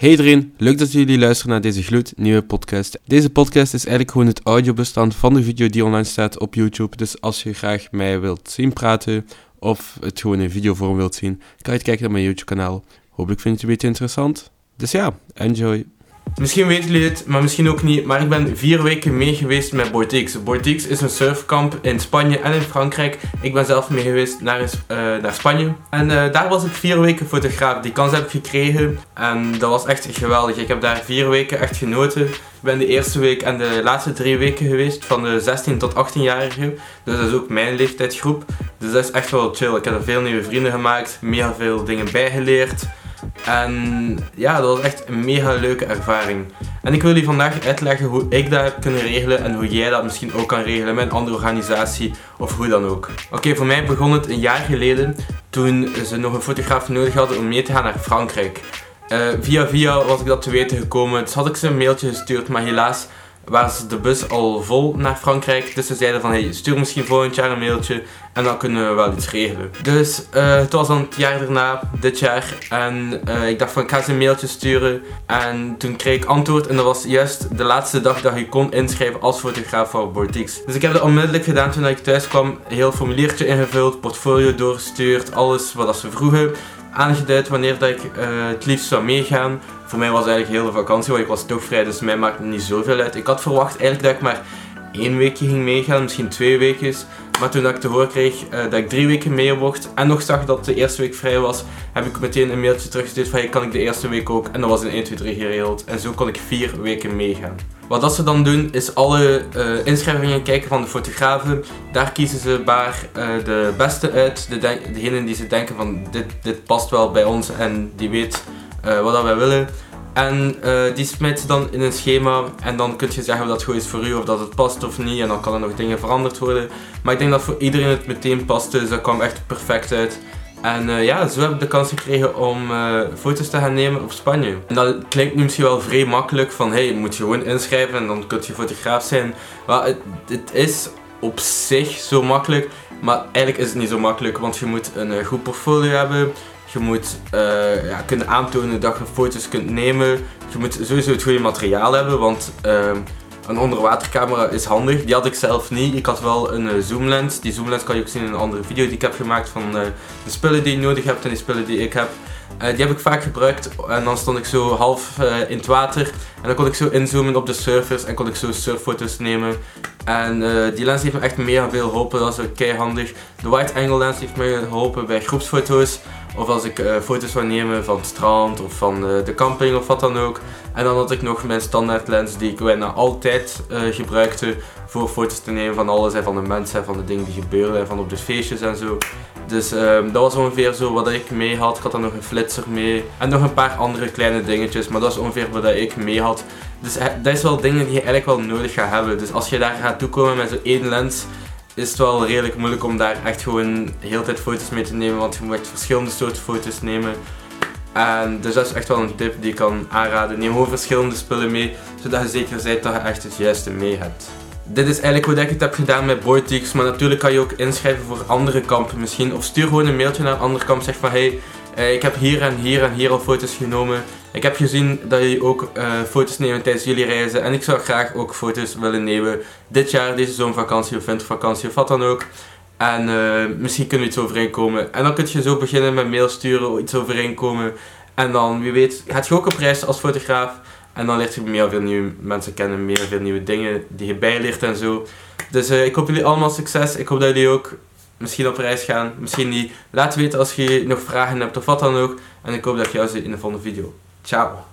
Hey iedereen, leuk dat jullie luisteren naar deze gloednieuwe podcast. Deze podcast is eigenlijk gewoon het audiobestand van de video die online staat op YouTube. Dus als je graag mij wilt zien praten of het gewoon in videovorm wilt zien, kan je kijken naar mijn YouTube kanaal. Hopelijk vind je het een beetje interessant. Dus ja, enjoy. Misschien weten jullie het, maar misschien ook niet. Maar ik ben vier weken mee geweest met Boitix. Boitix is een surfkamp in Spanje en in Frankrijk. Ik ben zelf mee geweest naar, uh, naar Spanje. En uh, daar was ik vier weken fotograaf. Die kans heb ik gekregen. En dat was echt geweldig. Ik heb daar vier weken echt genoten. Ik ben de eerste week en de laatste drie weken geweest. Van de 16 tot 18-jarigen. Dus dat is ook mijn leeftijdsgroep. Dus dat is echt wel chill. Ik heb er veel nieuwe vrienden gemaakt. Mega veel dingen bijgeleerd. En ja, dat was echt een mega leuke ervaring. En ik wil je vandaag uitleggen hoe ik dat heb kunnen regelen en hoe jij dat misschien ook kan regelen met een andere organisatie of hoe dan ook. Oké, voor mij begon het een jaar geleden toen ze nog een fotograaf nodig hadden om mee te gaan naar Frankrijk. Uh, via via was ik dat te weten gekomen, dus had ik ze een mailtje gestuurd, maar helaas was de bus al vol naar Frankrijk. Dus ze zeiden van, hey, stuur misschien volgend jaar een mailtje en dan kunnen we wel iets regelen. Dus uh, het was dan het jaar daarna, dit jaar. En uh, ik dacht van, ik ga ze een mailtje sturen. En toen kreeg ik antwoord en dat was juist de laatste dag dat je kon inschrijven als fotograaf voor Bortix. Dus ik heb dat onmiddellijk gedaan toen ik thuis kwam. Heel formuliertje ingevuld, portfolio doorgestuurd, alles wat ze vroegen aangeduid wanneer dat ik uh, het liefst zou meegaan. Voor mij was eigenlijk heel de vakantie, want ik was toch vrij, dus mij maakt niet zoveel uit. Ik had verwacht eigenlijk dat ik maar één weekje ging meegaan, misschien twee weken. Maar toen ik te horen kreeg uh, dat ik drie weken mee mocht en nog zag dat de eerste week vrij was, heb ik meteen een mailtje teruggestuurd van hey, kan ik de eerste week ook? En dat was in 1, 2, 3 geregeld. En zo kon ik vier weken meegaan. Wat dat ze dan doen is alle uh, inschrijvingen kijken van de fotografen. Daar kiezen ze maar uh, de beste uit. De degene die ze denken van dit, dit past wel bij ons en die weet wat dat wij willen. En uh, die smijt ze dan in een schema en dan kun je zeggen of dat goed is voor u of dat het past of niet. En dan kan er nog dingen veranderd worden. Maar ik denk dat voor iedereen het meteen paste, dus dat kwam echt perfect uit. En uh, ja, zo heb ik de kans gekregen om uh, foto's te gaan nemen op Spanje. En dat klinkt nu misschien wel vrij makkelijk van hey, moet je gewoon inschrijven en dan kun je fotograaf zijn. Maar het, het is op zich zo makkelijk, maar eigenlijk is het niet zo makkelijk, want je moet een goed portfolio hebben. Je moet uh, ja, kunnen aantonen dat je foto's kunt nemen. Je moet sowieso het goede materiaal hebben, want uh, een onderwatercamera is handig. Die had ik zelf niet. Ik had wel een uh, zoomlens. Die zoomlens kan je ook zien in een andere video die ik heb gemaakt van de spullen die je nodig hebt en die spullen die ik heb. die heb ik vaak gebruikt en dan stond ik zo half in het water en dan kon ik zo inzoomen op de surfers en kon ik zo surffoto's nemen. En die lens heeft me echt mega veel geholpen, dat is ook kei handig. De wide angle lens heeft me geholpen bij groepsfoto's. Of als ik uh, foto's wil nemen van het strand of van uh, de camping of wat dan ook. En dan had ik nog mijn standaard lens die ik bijna altijd uh, gebruikte voor foto's te nemen van alles en van de mensen en van de dingen die gebeuren en van op de feestjes en zo. Dus ehm, dat was ongeveer zo wat ik mee had. Ik had dan nog een flitser mee en nog een paar andere kleine dingetjes, maar dat is ongeveer wat ik mee had. Dus dat is wel dingen die je eigenlijk wel nodig gaat hebben. Dus als je daar gaat toekomen met zo'n één lens, is het wel redelijk moeilijk om daar echt gewoon heel tijd foto's mee te nemen, want je moet echt verschillende soorten foto's nemen. En dus dat is echt wel een tip die ik kan aanraden. Neem gewoon verschillende spullen mee, zodat je zeker bent dat je echt het juiste mee hebt. Dit is eigenlijk hoe ik het heb gedaan met Boyteaks, maar natuurlijk kan je ook inschrijven voor andere kampen misschien. Of stuur gewoon een mailtje naar een ander kamp, zeg van hey, ik heb hier en hier en hier al foto's genomen. Ik heb gezien dat jullie ook uh, foto's nemen tijdens jullie reizen. En ik zou graag ook foto's willen nemen dit jaar, deze zomervakantie of wintervakantie of wat dan ook. En uh, misschien kunnen we iets overeenkomen. En dan kun je zo beginnen met mail sturen, iets overeenkomen. En dan, wie weet, gaat je ook op reis als fotograaf. En dan leert je meer veel nieuwe mensen kennen, meer veel nieuwe dingen die je bijleert en zo. Dus ik hoop jullie allemaal succes. Ik hoop dat jullie ook misschien op reis gaan, misschien niet. Laat weten als je nog vragen hebt of wat dan ook. En ik hoop dat je jou ziet in de volgende video. Ciao!